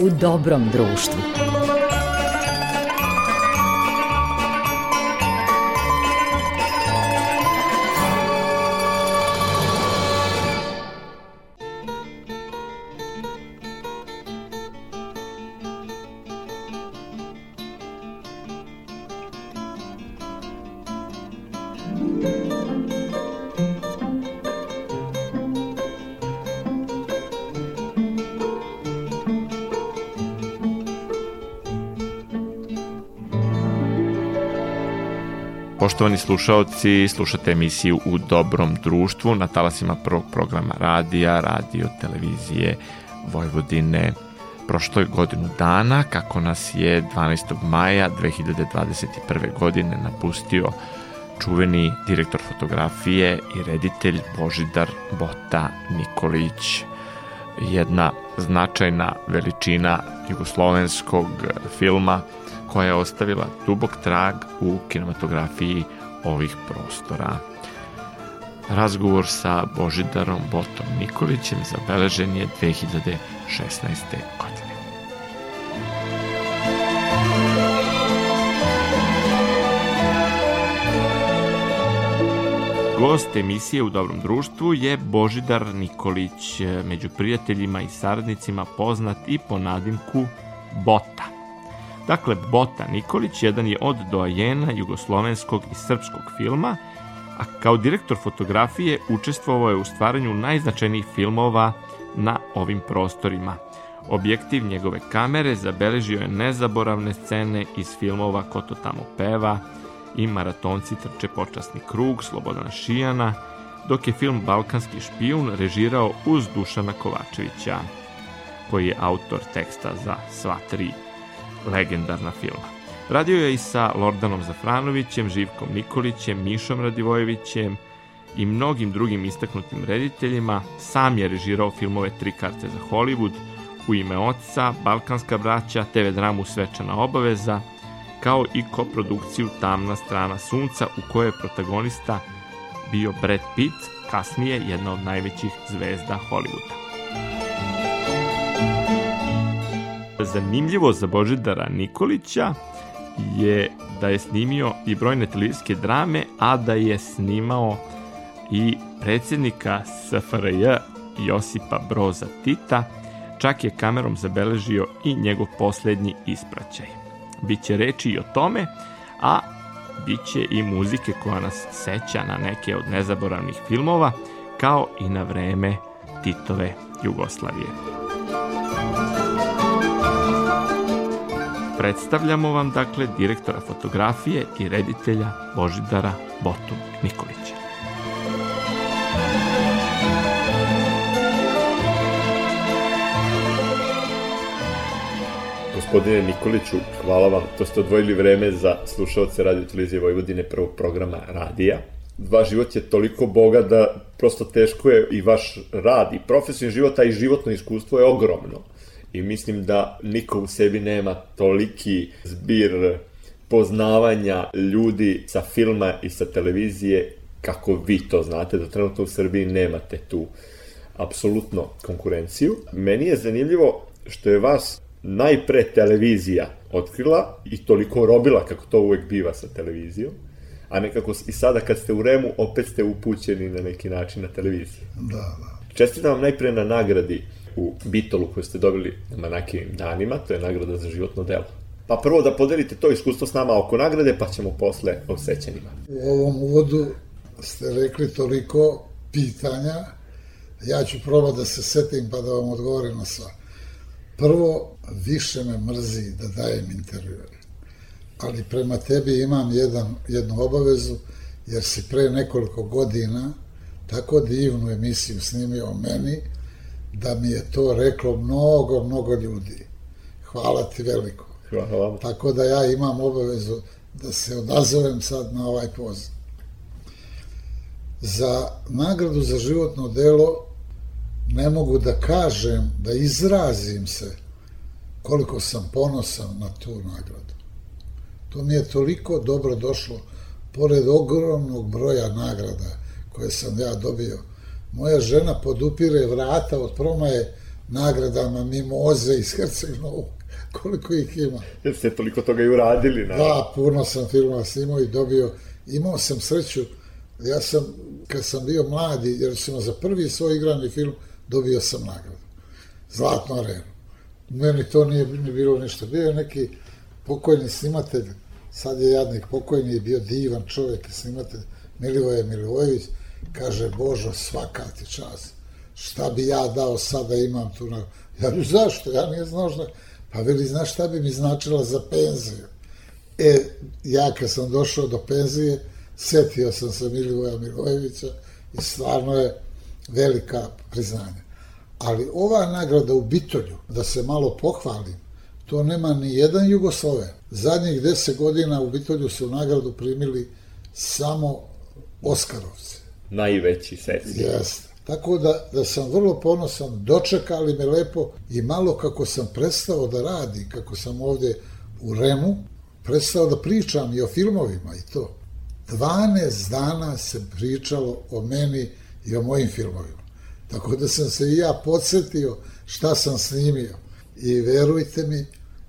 u dobrom društvu. Poštovani slušaoci, slušate emisiju U dobrom društvu na talasima prvog programa radija, radio, televizije Vojvodine. Prošlo je godinu dana kako nas je 12. maja 2021. godine napustio čuveni direktor fotografije i reditelj Božidar Bota Nikolić. Jedna značajna veličina jugoslovenskog filma – koja je ostavila dubok trag u kinematografiji ovih prostora. Razgovor sa Božidarom Botom Nikolićem zabeležen je 2016. godine. Gost emisije u Dobrom društvu je Božidar Nikolić, među prijateljima i saradnicima poznat i po nadimku Bota. Dakle, Bota Nikolić jedan je od doajena jugoslovenskog i srpskog filma, a kao direktor fotografije učestvovao je u stvaranju najznačajnijih filmova na ovim prostorima. Objektiv njegove kamere zabeležio je nezaboravne scene iz filmova Ko to tamo peva i Maratonci trče počasni krug Slobodana Šijana, dok je film Balkanski špijun režirao uz Dušana Kovačevića, koji je autor teksta za sva tri legendarna filma. Radio je i sa Lordanom Zafranovićem, Živkom Nikolićem, Mišom Radivojevićem i mnogim drugim istaknutim rediteljima. Sam je režirao filmove Tri karte za Hollywood, U ime oca, Balkanska braća, TV dramu Svečana obaveza, kao i koprodukciju Tamna strana sunca u kojoj je protagonista bio Brad Pitt, kasnije jedna od najvećih zvezda Hollywooda. Zanimljivo za Božidara Nikolića je da je snimio i brojne televizijske drame, a da je snimao i predsjednika SFRJ Josipa Broza Tita, čak je kamerom zabeležio i njegov poslednji ispraćaj. Biće reči i o tome, a biće i muzike koja nas seća na neke od nezaboravnih filmova, kao i na vreme Titove Jugoslavije. Predstavljamo vam dakle direktora fotografije i reditelja Božidara Botu Nikolića. Gospodine Nikoliću, hvala vam. To ste odvojili vreme za slušalce Radio Televizije Vojvodine prvog programa Radija. Vaš život je toliko boga da prosto teško je i vaš rad i profesionalni život, a i životno iskustvo je ogromno i mislim da niko u sebi nema toliki zbir poznavanja ljudi sa filma i sa televizije kako vi to znate, da trenutno u Srbiji nemate tu apsolutno konkurenciju. Meni je zanimljivo što je vas najpre televizija otkrila i toliko robila kako to uvek biva sa televizijom, a nekako i sada kad ste u Remu opet ste upućeni na neki način na televiziju. Da, da. Čestitam vam najpre na nagradi u Bitolu koju ste dobili na nekim danima, to je nagrada za životno delo. Pa prvo da podelite to iskustvo s nama oko nagrade, pa ćemo posle o sećanjima. U ovom uvodu ste rekli toliko pitanja, ja ću probati da se setim pa da vam odgovorim na sva. Prvo, više me mrzi da dajem intervjue. Ali prema tebi imam jedan, jednu obavezu, jer si pre nekoliko godina tako divnu emisiju snimio o meni, da mi je to reklo mnogo, mnogo ljudi. Hvala ti veliko. Hvala vam. Tako da ja imam obavezu da se odazovem sad na ovaj poziv. Za nagradu za životno delo ne mogu da kažem, da izrazim se koliko sam ponosan na tu nagradu. To mi je toliko dobro došlo, pored ogromnog broja nagrada koje sam ja dobio Moja žena podupire vrata od promaje nagradama Mimoze iz Herceg-Novog, koliko ih ima. Jer ste toliko toga i uradili. Na... Da, puno sam filmova snimao i dobio, imao sam sreću, ja sam, kad sam bio mladi, jer sam za prvi svoj igrani film dobio sam nagradu. Zlatnu arenu. Meni to nije ni bilo ništa. Bio je neki pokojni snimatelj, sad je jadnik pokojni, je bio divan čovjek i snimatelj, Milivoje Milivojević, kaže, Božo, svaka ti čast. Šta bi ja dao sada da imam tu na... Ja bi, zašto? Ja nije znao šta... Pa veli, znaš šta bi mi značila za penziju? E, ja kad sam došao do penzije, setio sam se Milivoja Milivojevića i stvarno je velika priznanja. Ali ova nagrada u Bitolju, da se malo pohvalim, to nema ni jedan Jugosloven. Zadnjih deset godina u Bitolju su nagradu primili samo Oskarovci. Najveći seci. Jeste. Tako da, da sam vrlo ponosan, dočekali me lepo i malo kako sam prestao da radi, kako sam ovde u Remu, prestao da pričam i o filmovima i to. 12 dana se pričalo o meni i o mojim filmovima. Tako da sam se i ja podsjetio šta sam snimio. I verujte mi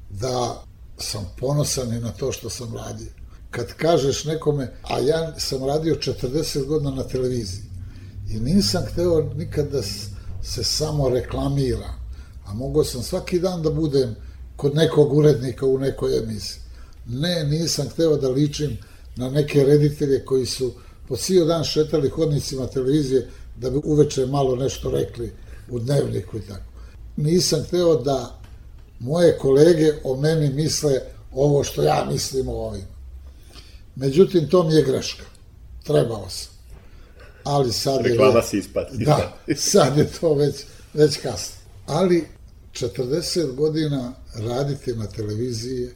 da sam ponosan i na to što sam radio. Kad kažeš nekome, a ja sam radio 40 godina na televiziji i nisam hteo nikad da se samo reklamira, a mogao sam svaki dan da budem kod nekog urednika u nekoj emisiji. Ne, nisam hteo da ličim na neke reditelje koji su po cijel dan šetali hodnicima televizije da bi uveče malo nešto rekli u dnevniku i tako. Nisam hteo da moje kolege o meni misle ovo što ja mislim o ovim. Međutim, to mi je greška. Trebao sam. Ali sad je... Reklama si ispad. Da, sad je to već, već kasno. Ali 40 godina raditi na televiziji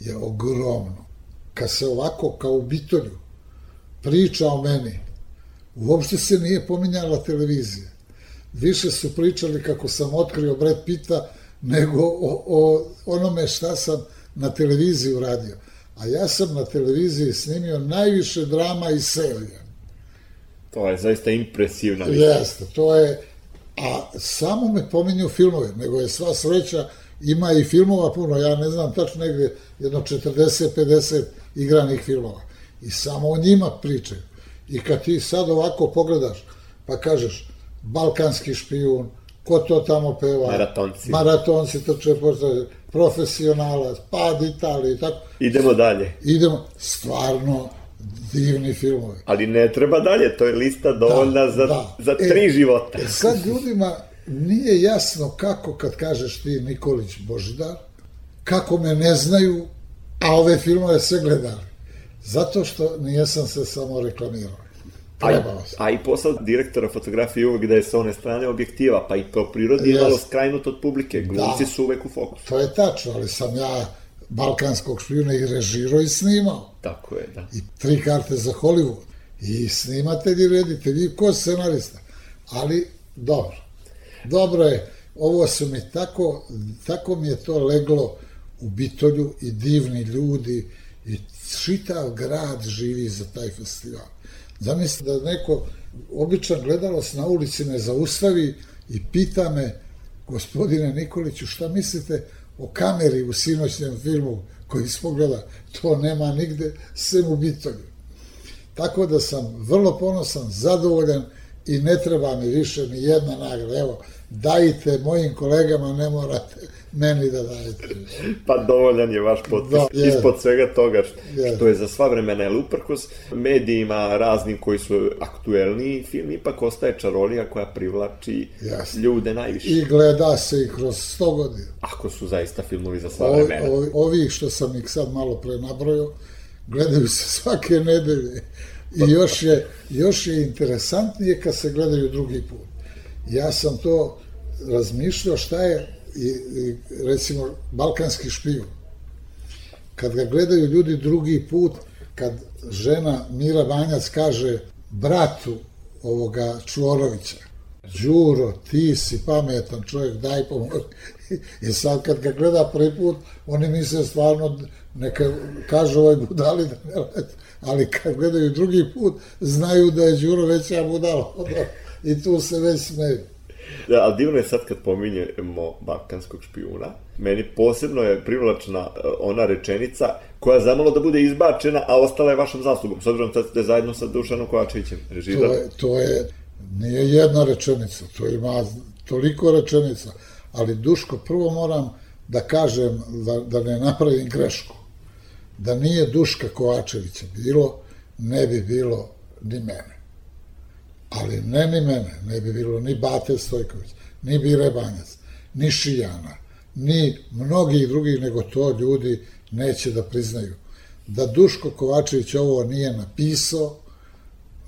je ogromno. Kad se ovako, kao u Bitolju, priča o meni, uopšte se nije pominjala televizija. Više su pričali kako sam otkrio Brad Pita nego o, o onome šta sam na televiziji uradio. A ja sam na televiziji snimio najviše drama i serija. To je zaista impresivna Jeste, to je, a samo me pominju filmove, nego je sva sreća, ima i filmova puno, ja ne znam tačno negde, jedno 40-50 igranih filmova. I samo o njima pričaju. I kad ti sad ovako pogledaš, pa kažeš, balkanski špijun, ko to tamo peva? Maratonci. Maratonci trče posle, profesionalac, pad Italije i tako. Idemo dalje. Idemo, stvarno divni filmovi. Ali ne treba dalje, to je lista dovoljna da, za, da. za e, tri e, života. E, sad ljudima nije jasno kako kad kažeš ti Nikolić Božidar, kako me ne znaju, a ove filmove sve gledali. Zato što nijesam se samo reklamirao. Trebao sam. A i posao direktora fotografije uvek da je sa one strane objektiva, pa i po prirodi je malo skrajnut od publike. Glumci da, su uvek u fokusu. To je tačno, ali sam ja balkanskog špijuna i režirao i snimao. Tako je, da. I tri karte za Hollywood. I snimatelj i reditelj i ko scenarista. Ali, dobro. Dobro je. Ovo su mi tako, tako mi je to leglo u Bitolju i divni ljudi i čitav grad živi za taj festival. Zamislite da neko običan gledalac na ulici me zaustavi i pita me, gospodine Nikoliću, šta mislite o kameri u sinoćnjem filmu koji smo gleda? To nema nigde, sem u Bitolju. Tako da sam vrlo ponosan, zadovoljan i ne treba mi više ni jedna nagrada. Evo, dajte mojim kolegama, ne morate meni da dajete. pa dovoljan je vaš potpis da, je. ispod svega toga što, je. što je za sva vremena, jer uprkos medijima raznim koji su aktuelni, film ipak ostaje čarolija koja privlači Jasne. ljude najviše. I gleda se i kroz 100 godina. Ako su zaista filmovi za sva vremena. Ovi, ovi što sam ih sad malo pre nabrojao, gledaju se svake nedelje. I još je, još je interesantnije kad se gledaju drugi put. Ja sam to razmišljao šta je i, i recimo balkanski špijun. Kad ga gledaju ljudi drugi put, kad žena Mira Banjac kaže bratu ovoga Čvorovića, Đuro, ti si pametan čovjek, daj pomoć. I sad kad ga gleda prvi put, oni misle stvarno, neka kažu ovoj budali da ne radi, ali kad gledaju drugi put, znaju da je Đuro veća budala. I tu se već smeju. Da, ali divno je sad kad pominjemo balkanskog špijuna. Meni posebno je privlačna e, ona rečenica koja zamalo da bude izbačena, a ostala je vašom zaslugom. S obzirom da ste zajedno sa Dušanom Kovačevićem, režidar. To je, to je, nije jedna rečenica, to ima toliko rečenica, ali Duško, prvo moram da kažem, da, da ne napravim grešku, da nije Duška Kovačevića bilo, ne bi bilo ni mene. Ali ne ni mene, ne bi bilo ni Bate Stojković, ni Bire Banjac, ni Šijana, ni mnogih drugih, nego to ljudi neće da priznaju. Da Duško Kovačević ovo nije napisao,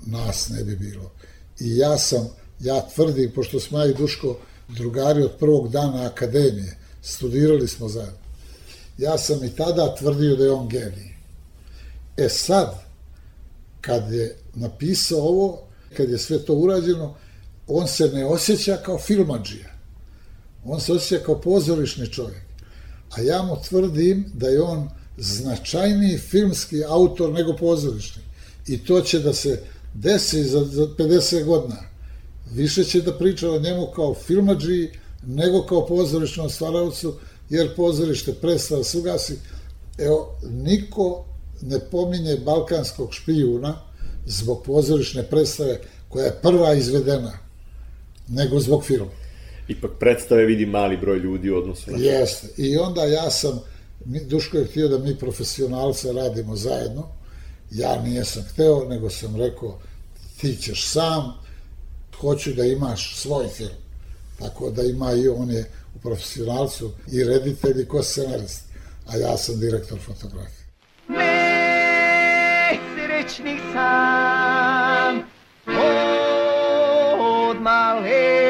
nas ne bi bilo. I ja sam, ja tvrdim, pošto smo ja i Duško drugari od prvog dana akademije, studirali smo zajedno, ja sam i tada tvrdio da je on genij. E sad, kad je napisao ovo, kad je sve to urađeno, on se ne osjeća kao filmađija. On se osjeća kao pozorišni čovjek. A ja mu tvrdim da je on značajniji filmski autor nego pozorišni. I to će da se desi za, za 50 godina. Više će da priča o njemu kao filmađiji nego kao pozorišnom stvaravcu, jer pozorište prestava se ugasi. Evo, niko ne pominje balkanskog špijuna zbog pozorišne predstave koja je prva izvedena, nego zbog filma. Ipak predstave vidi mali broj ljudi u odnosu na... Jeste. I onda ja sam, Duško je htio da mi profesionalce radimo zajedno, ja nijesam hteo, nego sam rekao, ti ćeš sam, hoću da imaš svoj film. Tako da ima i on je profesionalcu i reditelj i ko scenarist, a ja sam direktor fotografije. Nesrećni sam od malena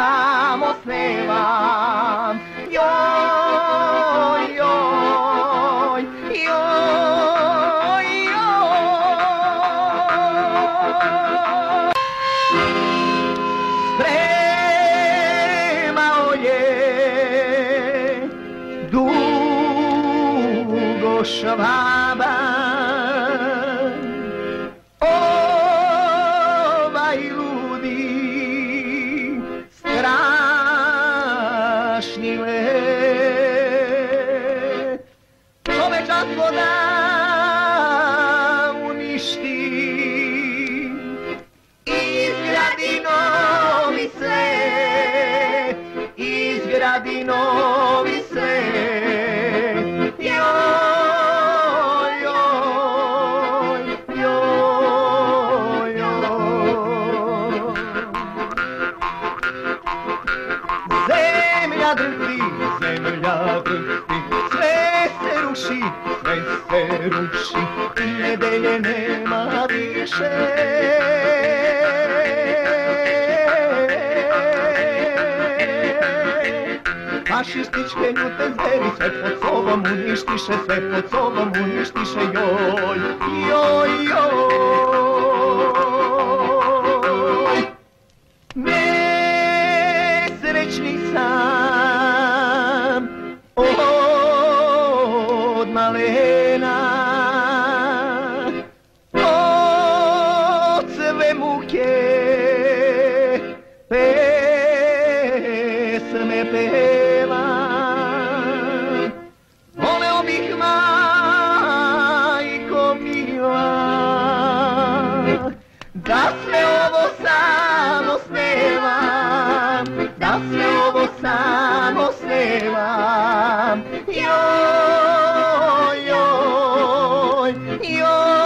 ovo samo snevam joj joj joj joj spremao je dugo švaban pod sobom uništiše, sve pod sobom sve ovo samo snevam. Joj, joj, joj, joj.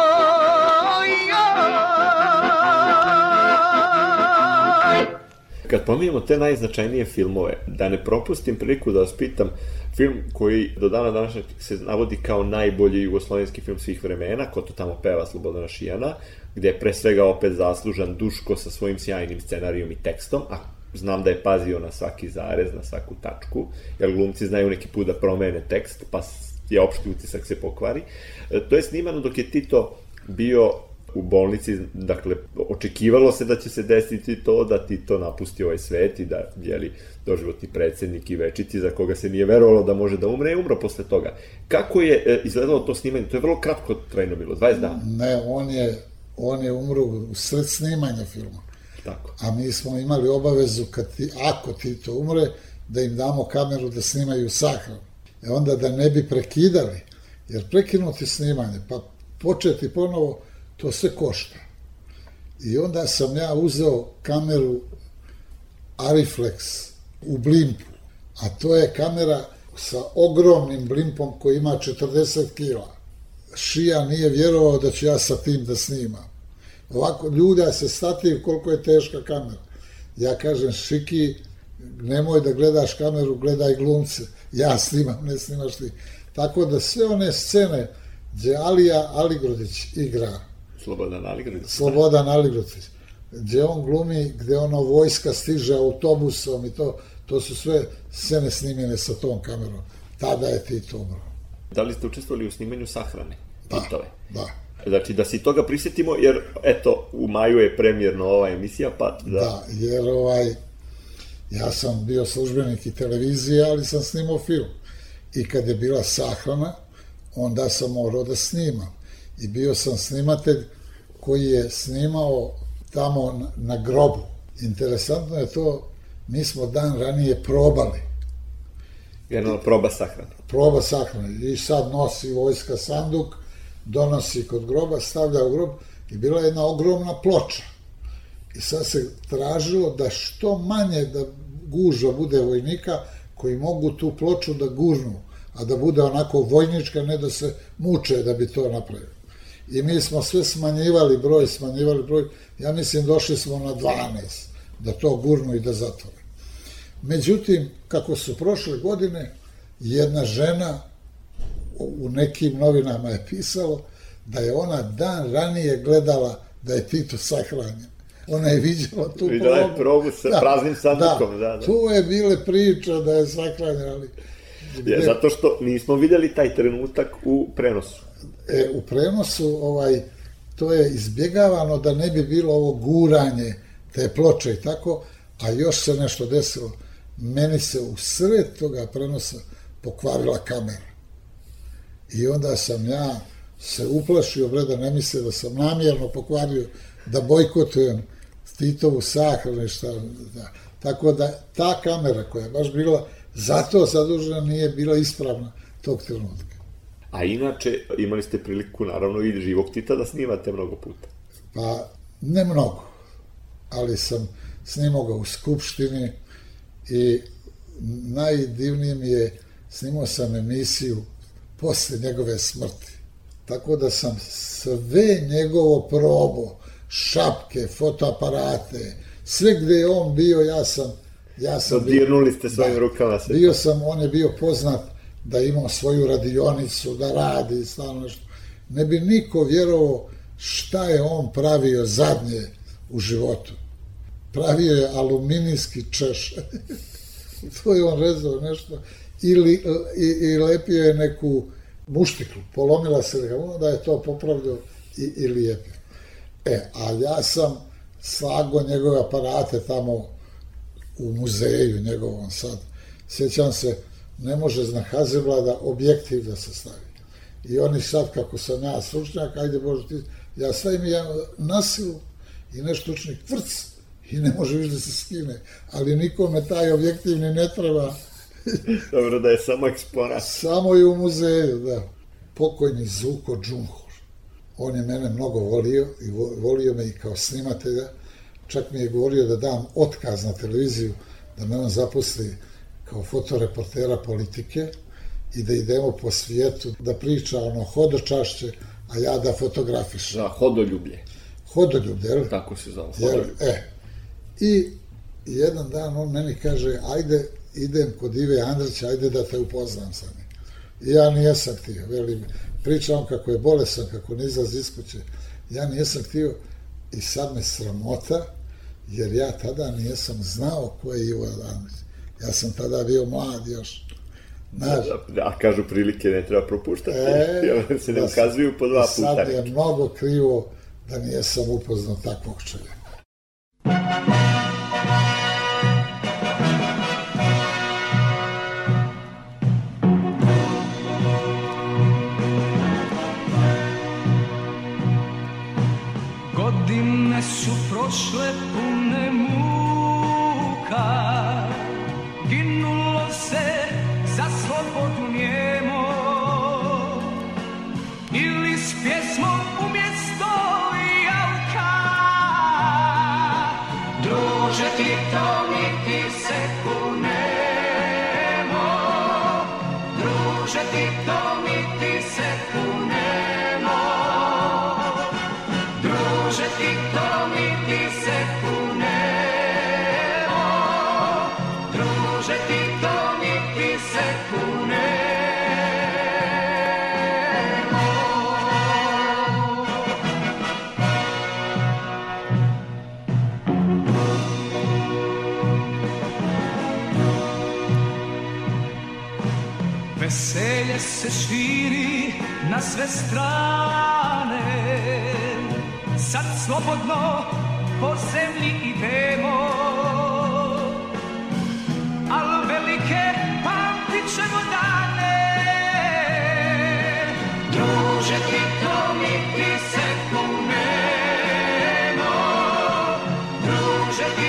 Kad pominjemo te najznačajnije filmove, da ne propustim priliku da vas pitam, film koji do dana današnjeg se navodi kao najbolji jugoslovenski film svih vremena, ko to tamo peva Slobodana Šijana, gde je pre svega opet zaslužan Duško sa svojim sjajnim scenarijom i tekstom, a znam da je pazio na svaki zarez, na svaku tačku, jer glumci znaju neki put da promene tekst, pa je opšti utisak se pokvari. E, to je snimano dok je Tito bio u bolnici, dakle, očekivalo se da će se desiti to, da Tito napusti ovaj svet i da, jeli, doživotni predsednik i večiti za koga se nije verovalo da može da umre, je umro posle toga. Kako je e, izgledalo to snimanje? To je vrlo kratko trajno bilo, 20 dana. Ne, on je, on je umro u sred snimanja filma. Tako. A mi smo imali obavezu, kad ti, ako Tito umre, da im damo kameru da snimaju sahranu. E onda da ne bi prekidali, jer prekinuti snimanje, pa početi ponovo, to sve košta. I onda sam ja uzeo kameru Ariflex u blimpu, a to je kamera sa ogromnim blimpom koji ima 40 kila. Šija nije vjerovao da ću ja sa tim da snimam. Ovako, ljuda se stati koliko je teška kamera. Ja kažem, Šiki, nemoj da gledaš kameru, gledaj glumce. Ja snimam, ne snimaš ti. Tako da sve one scene gdje Alija Aligrodić igra, Slobodan Aligrodić. Slobodan Aligrodić, gdje on glumi, gdje ono vojska stiže autobusom i to, to su sve scene snimljene sa tom kamerom. Tada je Tito umro. Da li ste učestvovali u snimanju sahrane? Da, Titove? da. Znači, da se toga prisetimo, jer, eto, u maju je premjerno ova emisija, pa da... Da, jer ovaj, ja sam bio službenik i televizije, ali sam snimao film. I kad je bila sahrana, onda sam morao da snimam. I bio sam snimatelj koji je snimao tamo na, grobu. Interesantno je to, mi smo dan ranije probali. Jedna proba sahrane. Proba sahrane. I sad nosi vojska sanduk, donosi kod groba, stavlja u grob i bila je jedna ogromna ploča. I sad se tražilo da što manje da gužva bude vojnika koji mogu tu ploču da gužnu, a da bude onako vojnička, ne da se muče da bi to napravili. I mi smo sve smanjivali broj, smanjivali broj, ja mislim došli smo na 12, da to gurnu i da zatvore. Međutim, kako su prošle godine, jedna žena u nekim novinama je pisalo da je ona dan ranije gledala da je Tito sahranjen. Ona je vidjela tu Vidjela je probu. probu sa praznim sandukom, da, da. Tu je bile priča da je sahranjen, ali... Je, zato što nismo vidjeli taj trenutak u prenosu. E, u prenosu ovaj, to je izbjegavano da ne bi bilo ovo guranje te ploče i tako, a još se nešto desilo. Meni se u sred toga prenosa pokvarila kamera. I onda sam ja se uplašio, bre, da ne misle da sam namjerno pokvario, da bojkotujem Titovu sahranu i šta. Da. Tako da ta kamera koja je baš bila zato zadužena nije bila ispravna tog trenutka. A inače, imali ste priliku, naravno, i živog Tita da snimate mnogo puta. Pa, ne mnogo, ali sam snimao ga u Skupštini i najdivnije mi je, snimao sam emisiju posle njegove smrti. Tako da sam sve njegovo probo, šapke, fotoaparate, sve gde je on bio, ja sam ja sam bio, Dodirnuli ste svojim rukama sve. bio sam, on je bio poznat da ima svoju radionicu, da radi i stalno nešto. Ne bi niko vjerovao šta je on pravio zadnje u životu. Pravio je aluminijski češ. to je on rezao nešto. Ili, i, i lepio je neku muštiklu. Polomila se neka, onda je to popravljao i, i lijepio. E, a ja sam slago njegove aparate tamo u muzeju njegovom sad. Sjećam se, ne može zna Hazelblada objektiv da se stavi. I oni sad, kako sam ja stručnjak, ajde Bože ti, ja stavim ja na silu i nešto učnik tvrc i ne može više da se skine. Ali nikome taj objektiv ne treba. Dobro da je samo eksponat. Samo je u muzeju, da. Pokojni Zuko Džunhor. On je mene mnogo volio i volio me i kao snimatelja. Čak mi je govorio da dam otkaz na televiziju, da me on zaposli kao fotoreportera politike i da idemo po svijetu, da priča ono hodočašće, a ja da fotografišem. Da, hodoljublje. Hodoljublje, jel? Tako se zove, Jel? hodoljublje. E, i jedan dan on meni kaže, ajde, idem kod Ive Andrića, ajde da te upoznam sa njim. I ja nijesam htio, velim, pričam kako je bolesan, kako ne izlazi iz kuće. Ja nijesam htio i sad me sramota, jer ja tada nijesam znao ko je Ivo Andrić. Ja sam tada bio mlad još. Znaš, A kažu prilike ne treba propuštati, E, se ne da ukazuju po dva Sad puta. je mnogo krivo da nijesam upoznao takvog čovjeka. Sve strane Sad slobodno po zemlji idemo. Al velike pamtit ćemo dane Druže ti to niti se kunemo Druže ti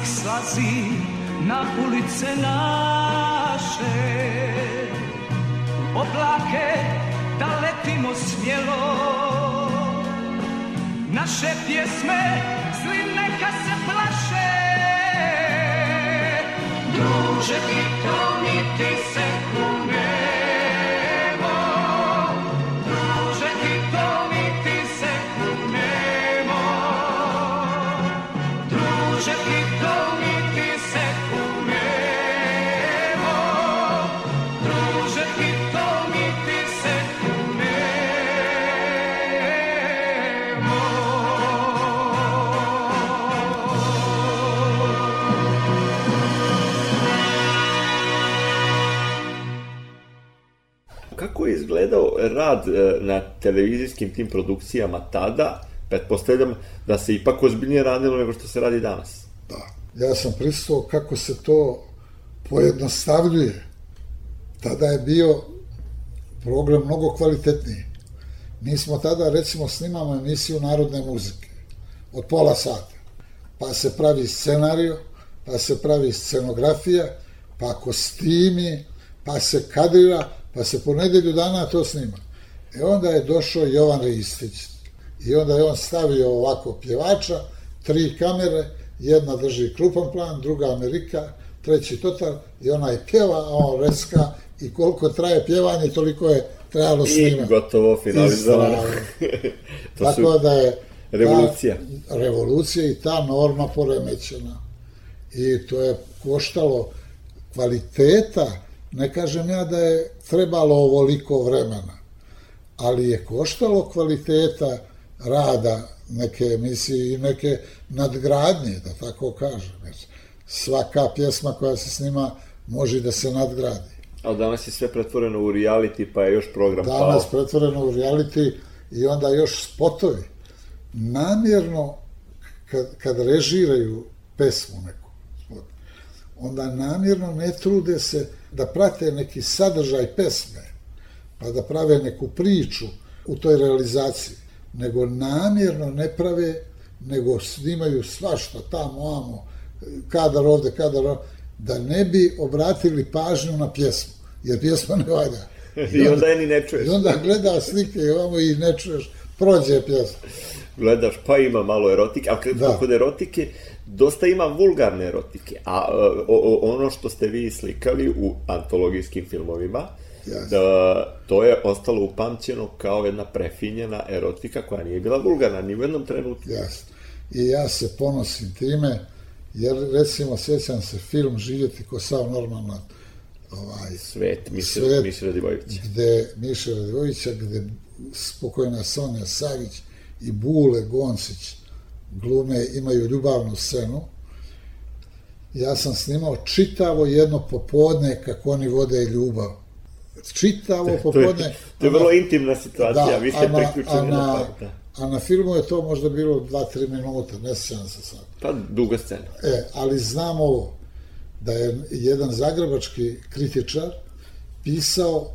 Praznik slazi na ulice naše oblake da letimo smjelo Naše pjesme zli neka se plaše Druže ti to niti rad e, na televizijskim tim produkcijama tada? Pretpostavljam da se ipak ozbiljnije radilo nego što se radi danas. Da. Ja sam pristao kako se to pojednostavljuje. Tada je bio program mnogo kvalitetniji. Mi smo tada, recimo, snimamo emisiju narodne muzike od pola sata. Pa se pravi scenario, pa se pravi scenografija, pa kostimi, pa se kadrira, pa se po nedelju dana to snima. E onda je došao Jovan Ristić i onda je on stavio ovako pjevača, tri kamere, jedna drži krupan plan, druga Amerika, treći total i onaj pjeva, a on reska i koliko traje pjevanje, toliko je trajalo I snimati. gotovo finalizovano. to Tako su da je revolucija. Ta, revolucija i ta norma poremećena. I to je koštalo kvaliteta, ne kažem ja da je trebalo ovoliko vremena, ali je koštalo kvaliteta rada neke emisije i neke nadgradnje, da tako kažem. Jer svaka pjesma koja se snima može da se nadgradi. Ali danas je sve pretvoreno u reality, pa je još program danas pao. pretvoreno u reality i onda još spotovi. Namjerno, kad, kad režiraju pesmu neku, onda namjerno ne trude se da prate neki sadržaj pesme, pa da prave neku priču u toj realizaciji, nego namjerno ne prave, nego snimaju svašta tamo, amo, kadar ovde, kadar ovde, da ne bi obratili pažnju na pjesmu, jer pjesma ne valja. I onda je ni ne čuješ. I onda gleda slike i ovamo i ne čuješ, prođe pjesma. Gledaš, pa ima malo erotike, ali Da. da. kod erotike dosta ima vulgarne erotike, a e, o, o, ono što ste vi slikali u antologijskim filmovima Jasno. da to je ostalo upamćeno kao jedna prefinjena erotika koja nije bila vulgarna ni u jednom trenutku. Jasno. I ja se ponosim time, jer recimo sjećam se film Živjeti ko sav normalna ovaj, Svet, Miše, Svet. Miše Radivojević. gde Miše Radivojića, gde spokojna Sonja Savić i Bule Goncić glume imaju ljubavnu scenu. Ja sam snimao čitavo jedno popodne kako oni vode ljubav. Čitavo To je, popodne. to je vrlo intimna situacija, Da, vi ste priključeni na par, da. a na filmu je to možda bilo 2-3 minuta, ne sjećam se sad. Pa duga scena. E, ali znam ovo, da je jedan zagrebački kritičar pisao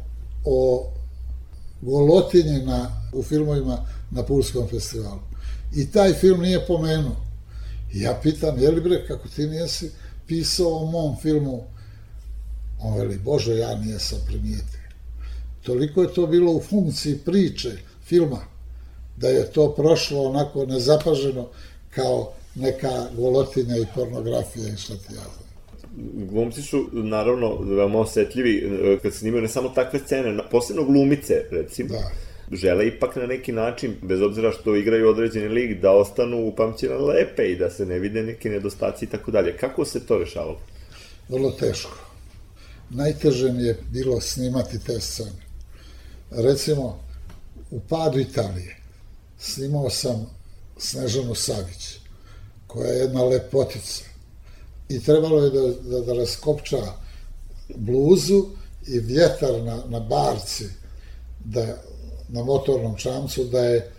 o golotinji na, u filmovima na Pulskom festivalu. I taj film nije pomenuo. I ja pitam, je li bre, kako ti nijesi pisao o mom filmu? On veli, Bože, ja nijesam primijetio. Toliko je to bilo u funkciji priče, filma, da je to prošlo onako nezapaženo kao neka golotinja i pornografija i šta ti ja znam. Glumci su, naravno, veoma osetljivi e, kad snimaju ne samo takve scene, posebno glumice, recimo. Da. Žele ipak na neki način, bez obzira što igraju određeni lig, da ostanu upamćene lepe i da se ne vide neki nedostaci i tako dalje. Kako se to rešavalo? Vrlo teško. Najteže mi je bilo snimati te scene. Recimo, u padu Italije snimao sam Snežanu Savić, koja je jedna lepotica. I trebalo je da, da, da raskopča bluzu i vjetar na, na barci, da, na motornom čamcu, da je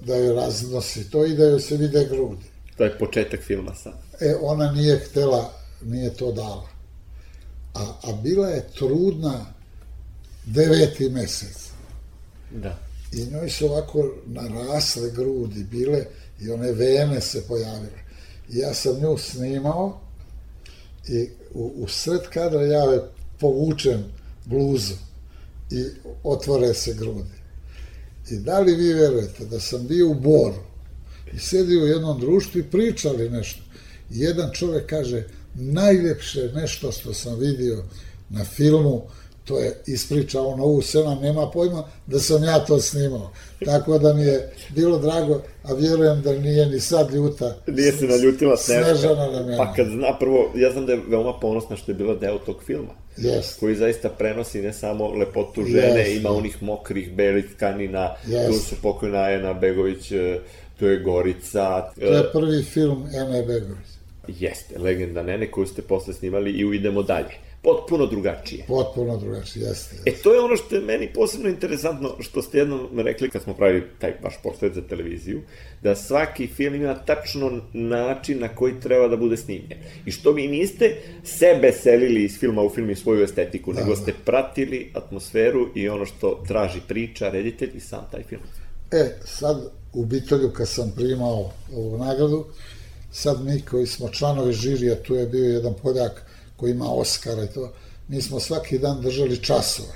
da joj raznosi to i da joj se vide grudi. To je početak filma sad. E, ona nije htela, nije to dala. A, a bila je trudna deveti mesec. Da. I njoj su ovako narasle grudi bile i one vene se pojavile. I ja sam nju snimao i u, u sred kadra ja joj povučem bluzu i otvore se grudi. I da li vi verujete da sam bio u Boru i sedio u jednom društvu i pričali nešto. I jedan čovek kaže, najljepše nešto što sam vidio na filmu, to je ispričao on ovu scenu, nema pojma da sam ja to snimao. Tako da mi je bilo drago, a vjerujem da nije ni sad ljuta. Nije se naljutila Snežana. Snežana na mene. Pa kad zna, prvo, ja znam da je veoma ponosna što je bila deo tog filma. Jest. koji zaista prenosi ne samo lepotu žene, Jeste. ima onih mokrih, belih tkanina, Jeste. tu su pokojna Ajana Begović, e, tu je Gorica, To je prvi film Ene Begović. jeste, legenda Nene koju ste posle snimali i u Idemo dalje. Potpuno drugačije. Potpuno drugačije, jeste. E, to je ono što je meni posebno interesantno, što ste jednom rekli kad smo pravili taj vaš portret za televiziju, da svaki film ima tačno način na koji treba da bude snimljen. I što vi niste sebe selili iz filma u film i svoju estetiku, da, nego ste pratili atmosferu i ono što traži priča, reditelj i sam taj film. E, sad u Bitolju kad sam primao ovu nagradu, sad mi koji smo članovi žirija, tu je bio jedan Poljak koji ima Oscara i to, mi smo svaki dan držali časove.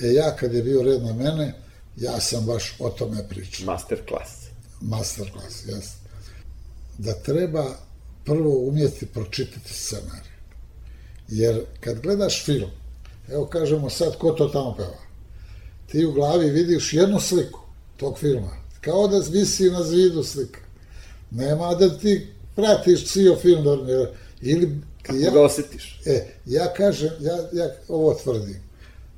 E ja kad je bio red na mene, ja sam baš o tome pričao. Master class. Masterclass, jeste. Da treba prvo umjeti pročitati scenarij. Jer kad gledaš film, evo kažemo sad ko to tamo peva, ti u glavi vidiš jednu sliku tog filma, kao da visi na zidu slika. Nema da ti pratiš cijel film, da- ili Kako ja, ga osetiš? E, ja kažem, ja, ja ovo tvrdim,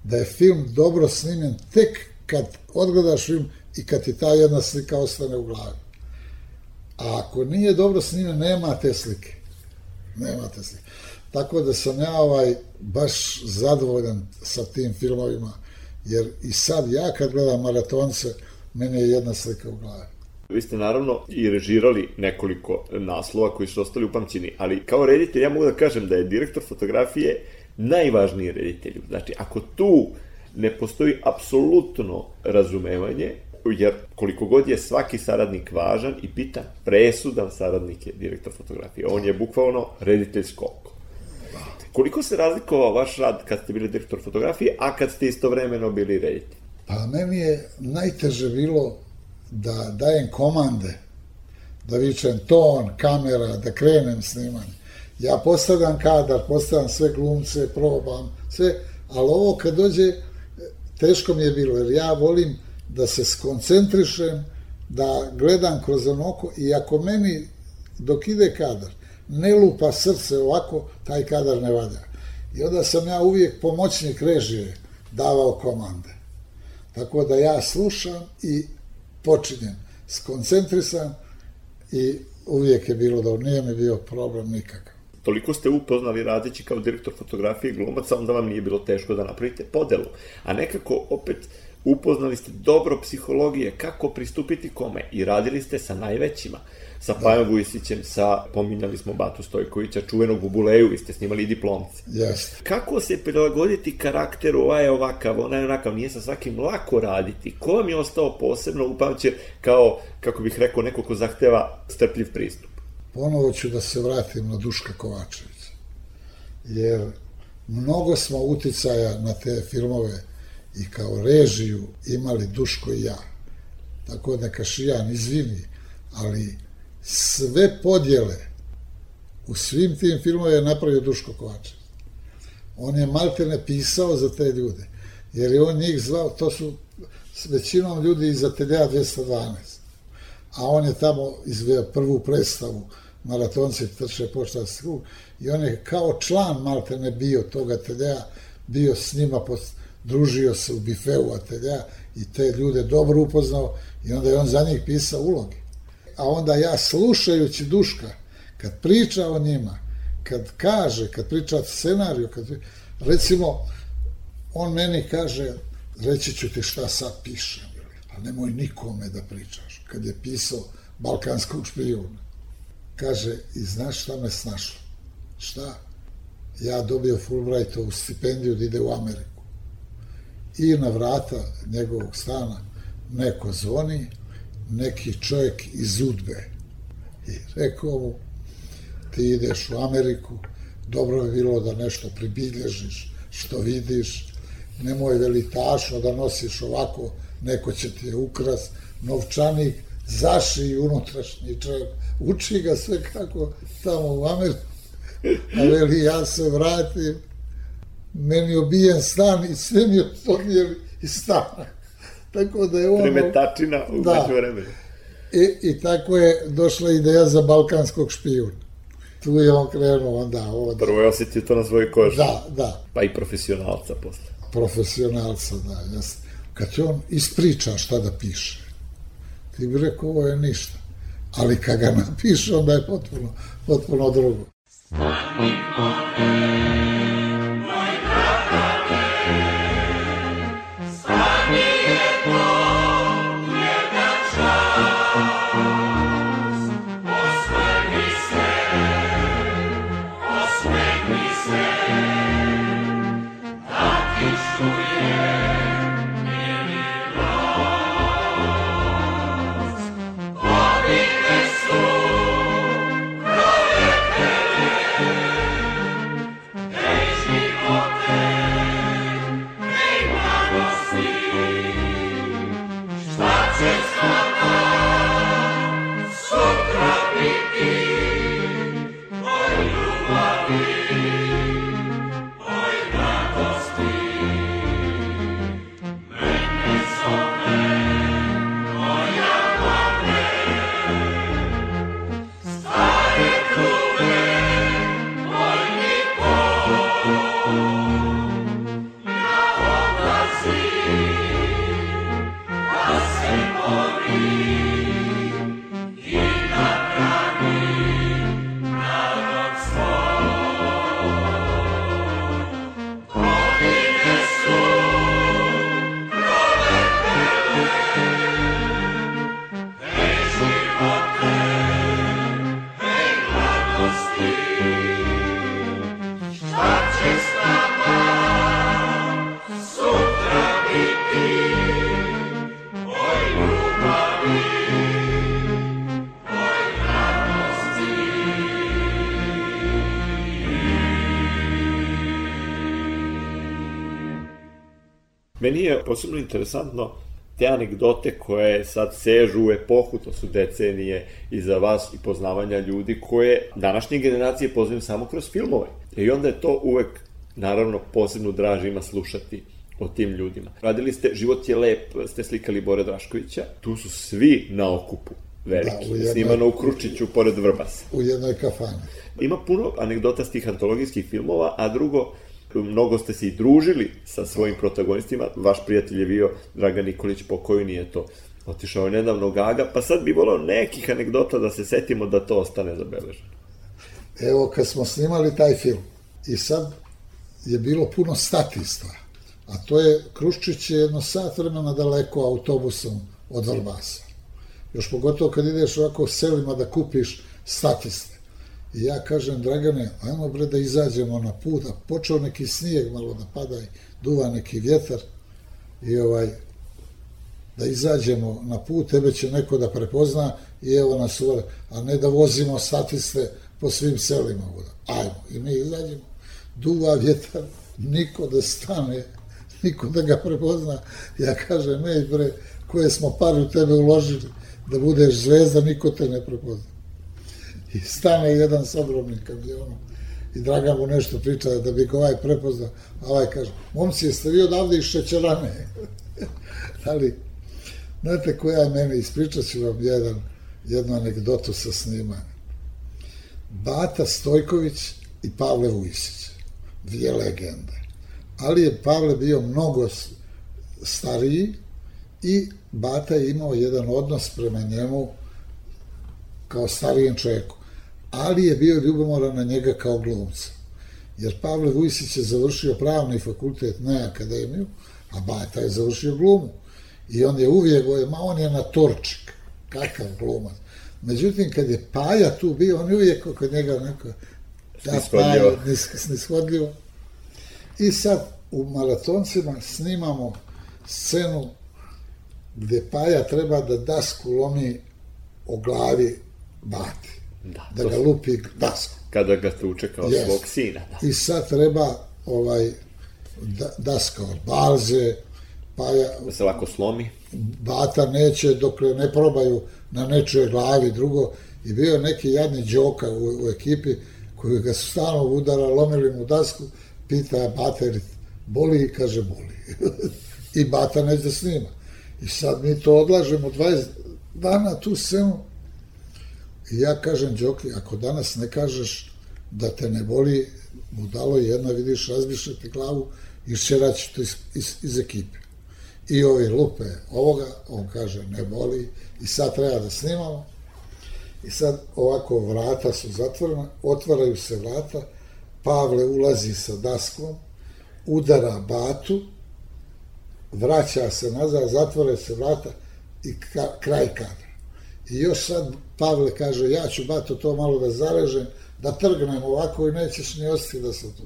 da je film dobro snimljen tek kad odgledaš film i kad ti ta jedna slika ostane u glavi. A ako nije dobro snimljen, nema te slike. Nema te slike. Tako da sam ja ovaj baš zadovoljan sa tim filmovima, jer i sad ja kad gledam maratonce, meni je jedna slika u glavi. Vi ste naravno i režirali nekoliko naslova koji su ostali upamćeni, ali kao reditelj ja mogu da kažem da je direktor fotografije najvažniji reditelju. Znači, ako tu ne postoji apsolutno razumevanje, jer koliko god je svaki saradnik važan i bitan, presudan saradnik je direktor fotografije. On je bukvalno reditelj skoko. Koliko se razlikovao vaš rad kad ste bili direktor fotografije, a kad ste istovremeno bili reditelj? Pa meni je najteže bilo da dajem komande, da vičem ton, kamera, da krenem snimanje. Ja postavljam kadar, postavljam sve glumce, probam, sve, ali ovo kad dođe, teško mi je bilo, jer ja volim da se skoncentrišem, da gledam kroz ono oko i ako meni dok ide kadar ne lupa srce ovako, taj kadar ne valja. I onda sam ja uvijek pomoćnik režije davao komande. Tako da ja slušam i počinjem. Skoncentrisan i uvijek je bilo da nije mi bio problem nikakav. Toliko ste upoznali radeći kao direktor fotografije glumaca, onda vam nije bilo teško da napravite podelu. A nekako opet upoznali ste dobro psihologije, kako pristupiti kome i radili ste sa najvećima sa Pajom Vujsićem, sa, pominjali smo Batu Stojkovića, čuvenog u Buleju, vi ste snimali i diplomci. Jeste. Kako se prilagoditi karakteru, ovaj je ovakav, onaj je onakav, nije sa svakim lako raditi. Ko vam je ostao posebno upamćen kao, kako bih rekao, neko ko zahteva strpljiv pristup? Ponovo ću da se vratim na Duška Kovačevića. Jer mnogo smo uticaja na te filmove i kao režiju imali Duško i ja. Tako da neka Šijan izvini, ali sve podjele u svim tim filmovima je napravio Duško Kovačević. On je malte pisao za te ljude, jer je on njih zvao, to su s većinom ljudi iz Atelja 212, a on je tamo izveo prvu predstavu maratonci trče poštanski krug i on je kao član maltene bio tog atelja, bio s njima, družio se u bifeu atelja i te ljude dobro upoznao i onda je on za njih pisao uloge a onda ja slušajući Duška, kad priča o njima, kad kaže, kad priča scenariju, kad, recimo, on meni kaže, reći ću ti šta sad pišem, a nemoj nikome da pričaš. Kad je pisao Balkanskog špijuna, kaže, i znaš šta me snašlo? Šta? Ja dobio Fulbrightovu stipendiju da ide u Ameriku. I na vrata njegovog stana neko zvoni, neki čovjek iz Udbe i rekao mu ti ideš u Ameriku, dobro bi bilo da nešto pribilježiš što vidiš, nemoj velitašno da nosiš ovako, neko će ti ukras, novčanik, zaši unutrašnji čovjek, uči ga sve kako tamo u Ameriku, a veli ja se vratim, meni obijen stan i sve mi odnijeli iz stana. Tako da je ono... Primetačina u da. vremenu. I, I tako je došla ideja za balkanskog špijuna. Tu je on krenuo onda ovdje. Prvo je osjetio to na svojoj koži. Da, da. Pa i profesionalca posle. Profesionalca, da. Jas. Kad će on ispriča šta da piše, ti bi rekao ovo je ništa. Ali kad ga napiše, onda je potpuno, potpuno drugo. Stani, Meni je posebno interesantno te anegdote koje sad sežu u epohu, to su decenije iza vas i poznavanja ljudi koje današnje generacije poznaju samo kroz filmove. I onda je to uvek, naravno, posebno draž ima slušati o tim ljudima. Radili ste Život je lep, ste slikali Bore Draškovića, tu su svi na okupu veliki, Da, u jednoj- snimano u Kručiću pored Vrbasa. u jednoj kafani. Ima puno anegdota s tih antologijskih filmova, a drugo, mnogo ste se i družili sa svojim protagonistima. Vaš prijatelj je bio Dragan Nikolić, pokojni je to. Otišao je nedavno Gaga, pa sad bi volao nekih anegdota da se setimo da to ostane zabeleženo. Evo, kad smo snimali taj film, i sad je bilo puno statista, a to je, Kruščić je jedno sat vremena daleko autobusom od Vrbasa. Još pogotovo kad ideš ovako selima da kupiš statiste. I ja kažem, Dragane, ajmo bre da izađemo na put, a počeo neki snijeg malo da pada duva neki vjetar i ovaj, da izađemo na put, tebe će neko da prepozna i evo nas uvore, a ne da vozimo statiste po svim selima. Voda. Ajmo, i mi izađemo, duva vjetar, niko da stane, niko da ga prepozna. Ja kažem, ej bre, koje smo pare u tebe uložili, da budeš zvezda, niko te ne prepozna. I stane jedan s ogromnim kamionom i Dragan mu nešto priča da bi ga ovaj prepoznao, a ovaj kaže, momci, jeste vi odavde iz šećerane? Ali, znate koja je meni, ispričat ću vam jedan, jednu anegdotu sa snimanja. Bata Stojković i Pavle Vujsić, dvije legende. Ali je Pavle bio mnogo stariji i Bata je imao jedan odnos prema njemu kao starijem čovjeku, ali je bio ljubomoran na njega kao glumca. Jer Pavle Vujsić je završio pravni fakultet, ne akademiju, a Bata je završio glumu. I on je uvijek govorio, ma on je naturčik, kakav glumac. Međutim, kad je Paja tu bio, on je uvijek kod njega neko, da. Paja, nis- snishodljivo. I sad u maratoncima snimamo scenu gde Paja treba da dasku lomi o glavi Bati. Da, Da ga su- lupi dasku. Kada ga tuče kao Yes. svog sina. Da. I sad treba ovaj da, daska od balze, Paja, da se lako slomi. Bata neće dok ne probaju na nečoj glavi drugo. I bio je neki jadni džoka u, u ekipi koji ga su stalno udara, lomili mu dasku, pita Bata, jer boli, kaže boli. I Bata neće da snima. I sad mi to odlažemo 20 dana tu scenu. I ja kažem Đoki, ako danas ne kažeš da te ne boli, budalo jedna, vidiš, razbiše ti glavu i šćeraću te iz, iz, iz ekipe i ovi lupe ovoga, on kaže ne boli i sad treba da snimamo. I sad ovako vrata su zatvorena, otvaraju se vrata, Pavle ulazi sa daskom, udara batu, vraća se nazad, zatvore se vrata i ka, kraj kadra. I još sad Pavle kaže, ja ću bato to malo da zarežem, da trgnem ovako i nećeš ni ostati da sam tu.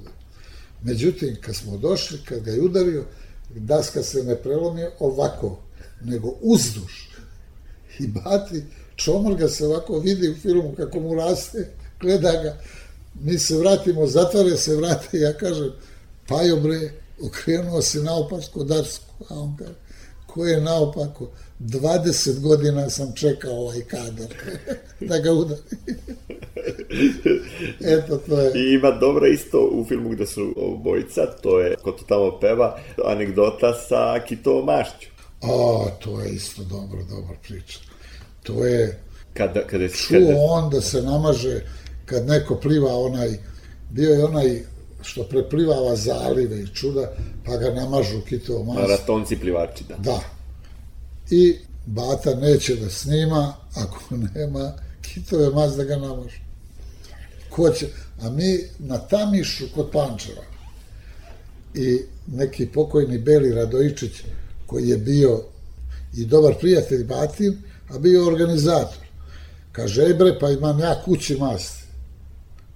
Međutim, kad smo došli, kad ga je udario, daska se ne prelomi ovako, nego uzduž. I bati, čomor ga se ovako vidi u filmu kako mu raste, gleda ga, mi se vratimo, zatvore se vrate, ja kažem, Pajo bre, okrenuo se naopako darsku, a on kaže, ko je naopako? 20 godina sam čekao ovaj kadar da ga udari. Eto, to je... I ima dobra isto u filmu gde su obojica, to je, ko to tamo peva, anegdota sa Kitovom Mašću. A, to je isto dobro, dobra priča. To je, Kada, kada, čuo kada, on da se namaže kad neko pliva onaj, bio je onaj što preplivava zalive i čuda, pa ga namažu kitovo maslo. maratonci plivači, da. Da. I Bata neće da snima ako nema kitove mas da ga namažu. Ko će? A mi na Tamišu kod Pančeva i neki pokojni Beli Radojičić koji je bio i dobar prijatelj Batin, a bio organizator. Kaže, "Ej bre, pa imam ja kući masti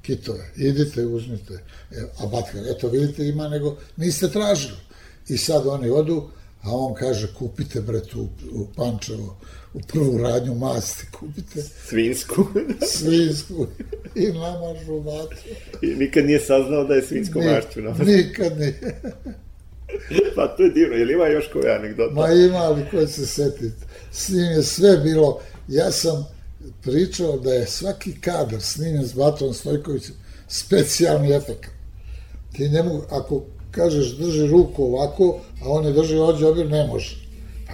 kitove, idite, uzmite. E, a bat kaže, eto vidite ima, nego niste tražili. I sad oni odu, a on kaže, kupite bre tu u Pančevo, u prvu radnju masti, kupite Svinsku. svinsku i namažu vatru. I nikad nije saznao da je svinsku Ni- mašću. No. Nikad nije. Pa to je divno. Jel ima još koja anegdota? Ma ima li ko se setiti? S njim je sve bilo, ja sam pričao da je svaki kadar snimljen s Batom Stojkovićem specijalni efekt. Ti njemu, ako kažeš drži ruku ovako, a on je drži ođe obir, ne može.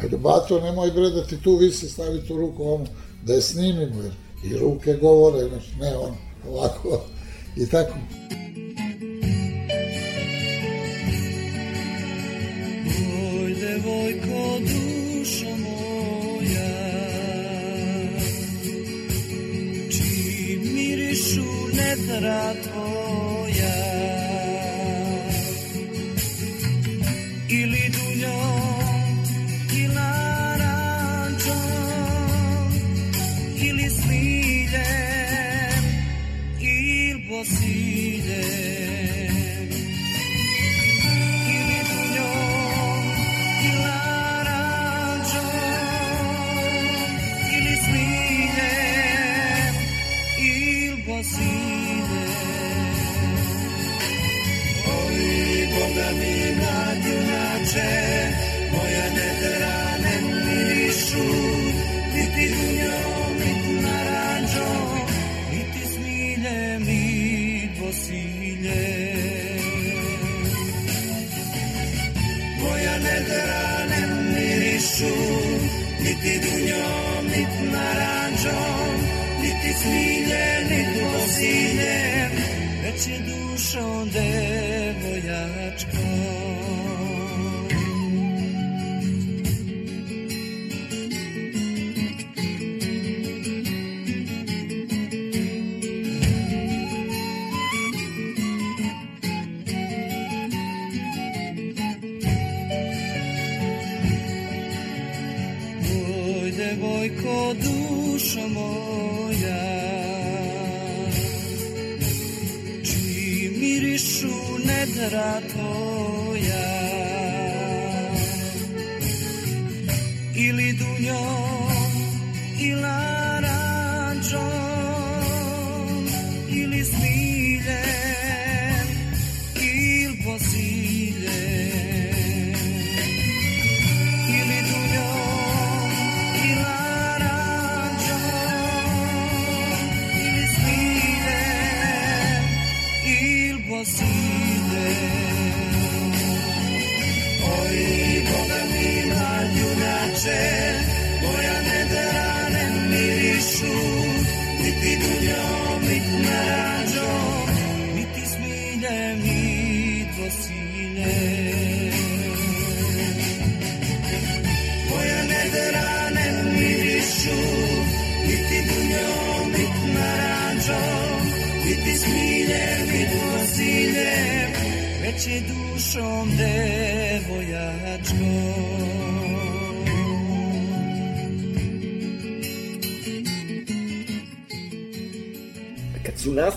Ajde, bato, nemoj bre da ti tu visi, stavi tu ruku ovamo, da je snimimo, jer i ruke govore, znači, ne on, ovako, i tako. Oj, devojko, dušo moja Čim mirišu netra tvoja Ili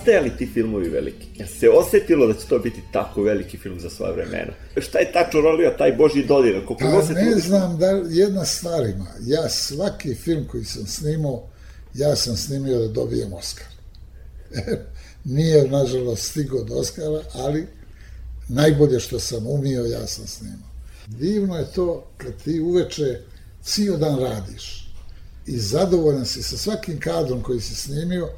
nastajali ti filmovi veliki, ja se osetilo da će to biti tako veliki film za sva vremena. Šta je tačno rolio taj Boži dodir? Koliko Pa ne znam da jedna stvar ima. Ja svaki film koji sam snimao, ja sam snimio da dobijem Oskar. Nije, nažalost, stigao do Oskara, ali najbolje što sam umio, ja sam snimao. Divno je to kad ti uveče cijel dan radiš i zadovoljan si sa svakim kadrom koji si snimio,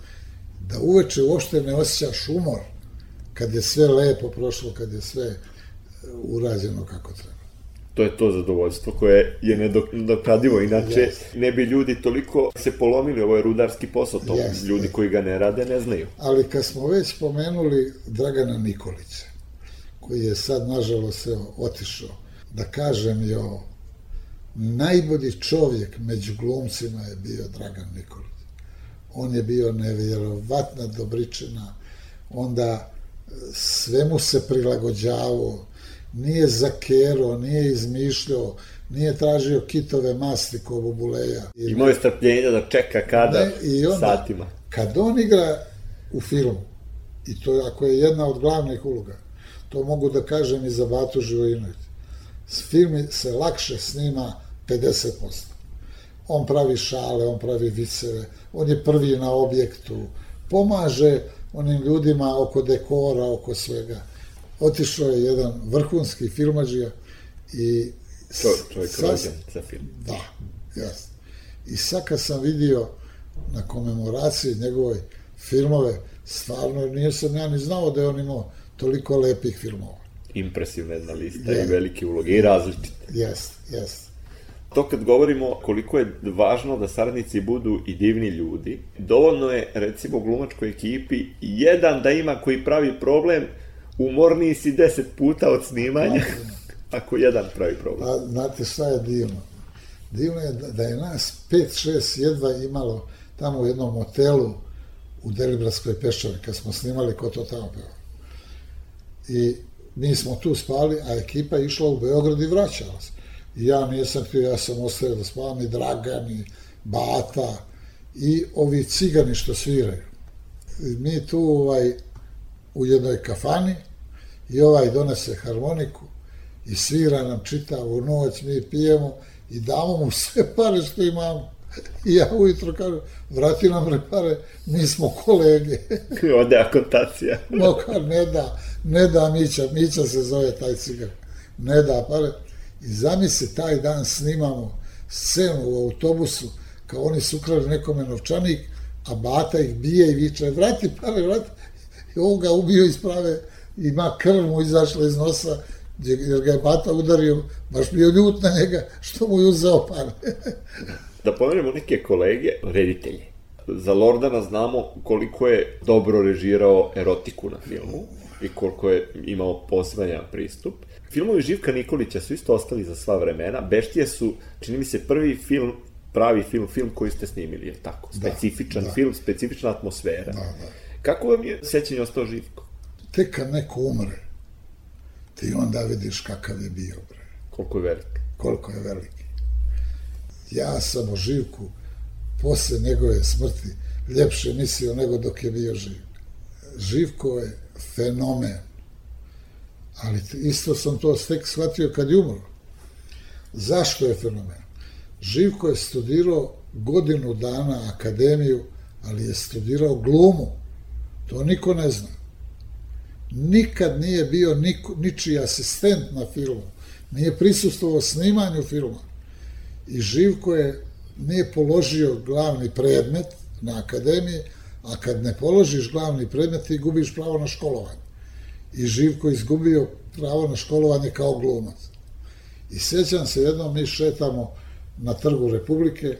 da uveče uopšte ne osjećaš umor kad je sve lepo prošlo, kad je sve e, urađeno kako treba. To je to zadovoljstvo koje je nedokradivo, inače Jeste. ne bi ljudi toliko se polomili, ovo je rudarski posao, to Jeste. ljudi koji ga ne rade ne znaju. Ali kad smo već spomenuli Dragana Nikolića, koji je sad, nažalost, evo, otišao, da kažem jo, najbolji čovjek među glumcima je bio Dragan Nikolić. On je bio nevjerovatna dobričina, onda e, svemu se prilagođavao, nije zakero, nije izmišljao, nije tražio kitove masti ko bubuleja. Imao je strpljenja da čeka kada ne, i onda, satima. kad on igra u filmu, i to ako je jedna od glavnih uloga, to mogu da kažem i za Batu Živojinović, film se lakše snima 50%. On pravi šale, on pravi viceve, on je prvi na objektu, pomaže onim ljudima oko dekora, oko svega. Otišao je jedan vrhunski filmađija i Čo, čovjek sad- rođen za film. Da, jasno. I sad kad sam vidio na komemoraciji njegovoj filmove, stvarno nisam ja ni znao da je on imao toliko lepih filmova. impresivna jedna lista Je. i velike uloge i različite. Jest, jest. To kad govorimo koliko je važno da saradnici budu i divni ljudi, dovoljno je recimo glumačkoj ekipi jedan da ima koji pravi problem, umorniji si deset puta od snimanja, ako jedan pravi problem. A znate šta je divno? Divno je da, je nas 5-6 jedva imalo tamo u jednom hotelu u Delibradskoj peščari, kad smo snimali ko to tamo peva. I mi smo tu spali, a ekipa je išla u Beograd i vraćala se. Ja nisam htio, ja sam ostavio da spavam i Dragan i Bata i ovi cigani što sviraju. I mi tu ovaj, u jednoj kafani i ovaj donese harmoniku i svira nam čitavu noć, mi pijemo i damo mu sve pare što imamo. I ja ujutro kažem, vrati nam bre pare, mi smo kolege. Ode akontacija. Mokar ne da, ne da Mića, Mića se zove taj cigar, ne da pare. I zamisli, taj dan snimamo scenu u autobusu, kao oni su ukrali nekome novčanik, a Bata ih bije i viče, vrati pare, vrati. I ovo ga ubio iz prave, ima krv mu izašla iz nosa, jer ga je Bata udario, baš bio ljut na njega, što mu je uzeo pare. Da pomenemo neke kolege, reditelje. Za Lordana znamo koliko je dobro režirao erotiku na filmu i koliko je imao poseban pristup. Filmovi Živka Nikolića su isto ostali za sva vremena. Beštije su, čini mi se, prvi film, pravi film, film koji ste snimili, je tako? Da, Specifičan da. film, specifična atmosfera. Da, da. Kako vam je sećanje ostao Živko? Tek kad neko umre, ti onda vidiš kakav je bio, bre. Koliko je velik? koliko je veliki. Ja sam o Živku posle njegove smrti ljepše mislio nego dok je bio živ. Živko je fenomen. Ali isto sam to tek shvatio kad je umro. Zašto je fenomen? Živko je studirao godinu dana akademiju, ali je studirao glumu. To niko ne zna. Nikad nije bio niko, ničiji asistent na filmu. Nije prisustovao snimanju filma. I Živko je nije položio glavni predmet na akademiji, a kad ne položiš glavni predmet, ti gubiš pravo na školovanje. I Živko izgubio pravo na školovanje kao glumac. I sjećam se jednom mi šetamo na trgu Republike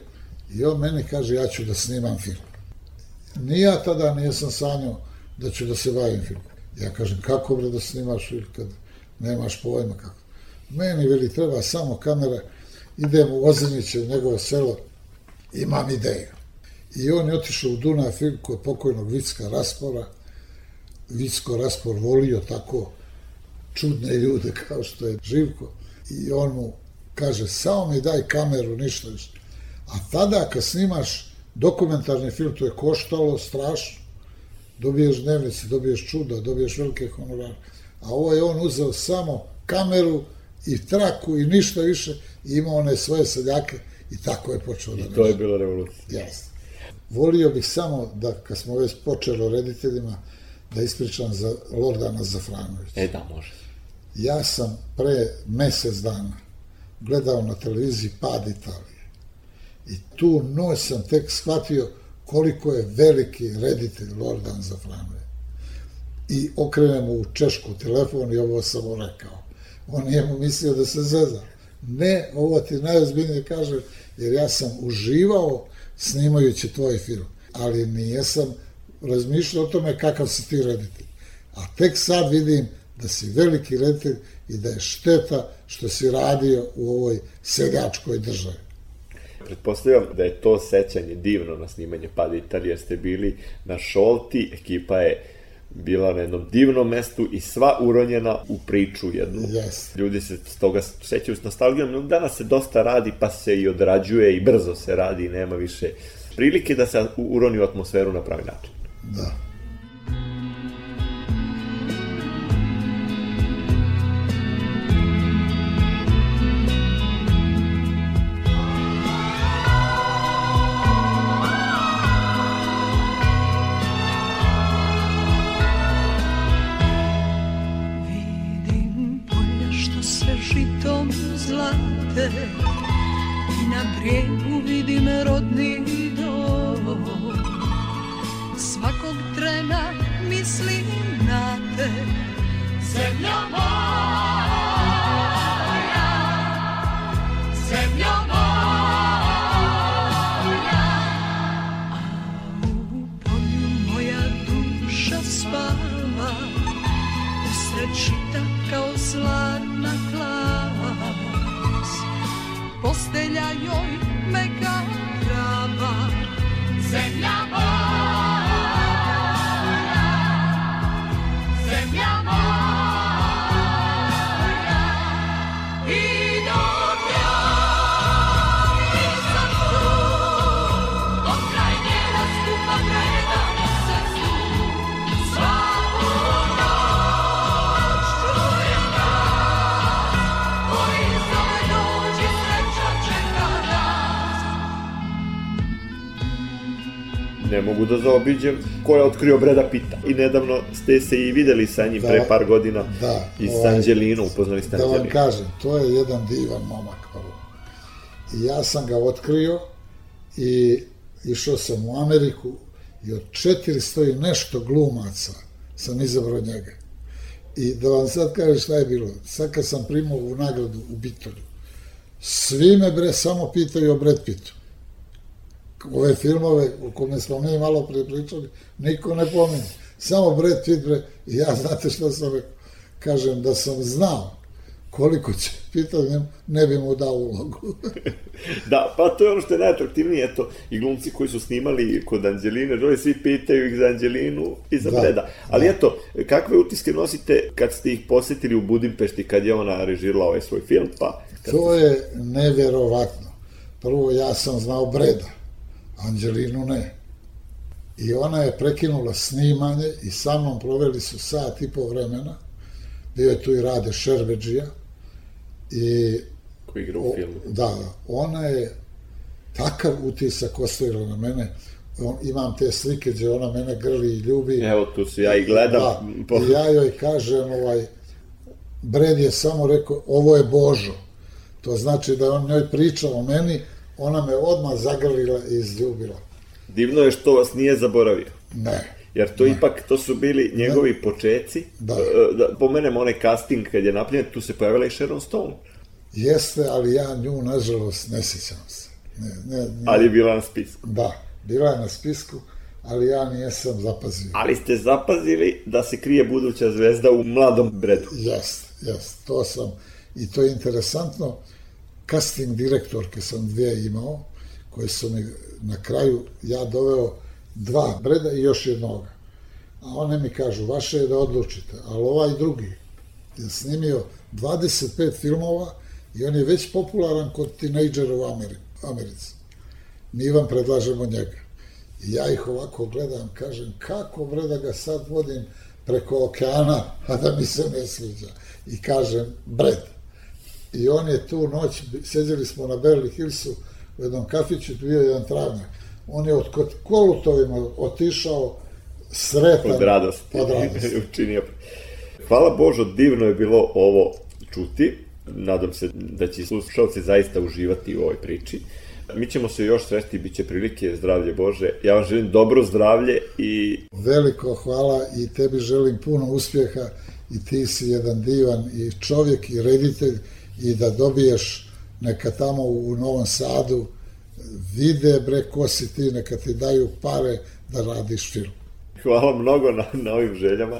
i on meni kaže ja ću da snimam film. Ni ja tada nisam sanjao da ću da se bavim filmom. Ja kažem, kako bre da snimaš film kad nemaš pojma kako. Meni veli treba samo kamera, idem u Ozeniće, u njegovo selo, imam ideju. I on je otišao u Dunav film kod pokojnog Vicka Raspora. Vicko Raspor volio tako čudne ljude kao što je Živko. I on mu kaže, samo mi daj kameru, ništa više. A tada kad snimaš dokumentarni film, to je koštalo strašno. Dobiješ dnevnice, dobiješ čuda, dobiješ velike honorare. A ovo je on uzeo samo kameru i traku i ništa više i imao one svoje seljake i tako je počeo da I to je bila revolucija. Jasno. Volio bih samo da, kad smo već počeli o rediteljima, da ispričam za Lordana Zafranovića. E da, može. Ja sam pre mesec dana gledao na televiziji Pad Italije. I tu noć sam tek shvatio koliko je veliki reditelj Lordan Zafranović. I okrenem u češku telefon i ovo sam mu rekao. On nije mu mislio da se zeza. Ne, ovo ti najozbiljnije kažem, jer ja sam uživao snimajući tvoj film, ali nijesam razmišljao o tome kakav si ti reditelj. A tek sad vidim da si veliki reditelj i da je šteta što si radio u ovoj seljačkoj državi. Pretpostavljam da je to sećanje divno na snimanje Pada Italije, jer ste bili na Šolti, ekipa je bila na jednom divnom mestu i sva uronjena u priču jednu. Jeste. Ljudi se s toga sećaju s nostalgijom, no danas se dosta radi, pa se i odrađuje i brzo se radi i nema više prilike da se uroni u atmosferu na pravi način. Da. Se me amor. Mogu da zaobiđem ko je otkrio Breda Pita. I nedavno ste se i videli sa njim Da. pre par godina Da, i sa ovaj, Anđelinom, upoznali ste Da vam Anđelinu. kažem, to je jedan divan momak prvo. I ja sam ga otkrio i išao sam u Ameriku i od 400 i nešto glumaca sam izabrao njega. I da vam sad kažem šta je bilo, sad kad sam primao u nagradu u Bitolju, svi me bre samo pitaju o Brad Pittu. Ove filmove o kome smo mi malo pre pričali, niko ne pominje. Samo Brad Pitt bre, i ja znate što sam rekao, kažem da sam znao koliko će pitati njemu, ne bi mu dao ulogu. Da, pa to je ono što je najatraktivnije, eto, i glumci koji su snimali kod Anđeline Jolie, svi pitaju ih za Anđelinu i za Da, Breda. Ali da. eto, kakve utiske nosite kad ste ih posetili u Budimpešti, kad je ona režirala ovaj svoj film, pa... Kad To je neverovatno. Prvo, ja sam znao Breda, Anđelinu ne. I ona je prekinula snimanje i sa mnom proveli su sat i po vremena. Bio je tu i Rade Šerbeđija. I Koji igra u filmu. da, da, ona je takav utisak ostavila na mene. On, imam te slike gdje ona mene grli i ljubi. Evo, tu su ja i gledam. Da, po- i ja joj kažem, ovaj, Bred je samo rekao, ovo je Božo. To znači da on njoj pričao o meni, ona me odmah zagrlila i izljubila. Divno je što vas nije zaboravio. Ne. Jer to ipak, to su bili njegovi počeci. Da. E, da pomenem onaj casting kad je napljen, tu se pojavila i Sharon Stone. Jeste, ali ja nju, nažalost, ne sjećam se. Ne, ne, ne, Ali je bila na spisku. Da, bila je na spisku, ali ja nijesam zapazio. Ali ste zapazili da se krije buduća zvezda u mladom Bredu. Jest, jest, to sam, i to je interesantno, casting direktorke sam dvije imao, koje su mi na kraju, ja doveo dva breda i još jednoga. A one mi kažu, vaše je da odlučite, ali ovaj drugi je snimio 25 filmova i on je već popularan kod tinejdžera u Ameri- Americi. Mi vam predlažemo njega. I ja ih ovako gledam, kažem, kako bre da ga sad vodim preko okeana, a da mi se ne sviđa. I kažem, Bred. I on je tu noć, sjedili smo na Beverly Hillsu u jednom kafiću, bio je jedan travnjak. On je od kolutovima otišao sretan. Od radosti. Od radosti. Učinio. Hvala Božo, divno je bilo ovo čuti. Nadam se da će slušalci zaista uživati u ovoj priči. Mi ćemo se još sresti, bit će prilike, zdravlje Bože. Ja vam želim dobro zdravlje i Veliko hvala i tebi želim puno uspjeha i ti si jedan divan i čovjek i reditelj i da dobiješ neka tamo u Novom Sadu vide bre ko si ti, neka ti daju pare da radiš film. hvala mnogo na, na ovim željama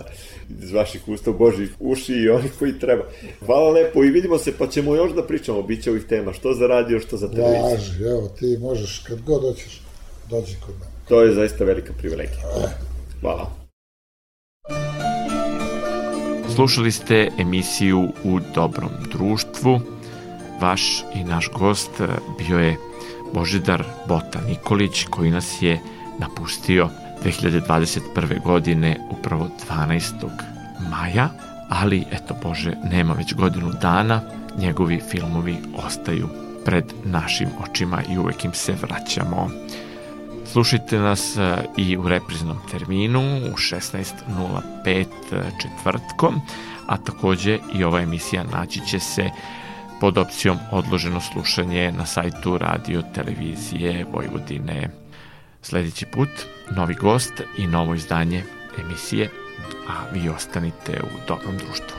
iz vaših usta, Božih uši i onih koji treba. Hvala lepo i vidimo se, pa ćemo još da pričamo, bit će ovih tema, što za radio, što za televiziju. Važi, evo ti možeš kad god hoćeš, dođi kod mene. To je zaista velika privilegija. Hvala. Slušali ste emisiju U dobrom društvu. Vaš i naš gost eh, bio je Božidar Bota Nikolić koji nas je napustio 2021. godine upravo 12. maja, ali eto Bože, nema već godinu dana, njegovi filmovi ostaju pred našim očima i uvek im se vraćamo. Slušajte nas e, i u repriznom terminu u 16.05 četvrtkom, a takođe i ova emisija naći će se pod opcijom odloženo slušanje na sajtu radio televizije Vojvodine. Sledeći put novi gost i novo izdanje emisije a vi ostanite u dobrom društvu.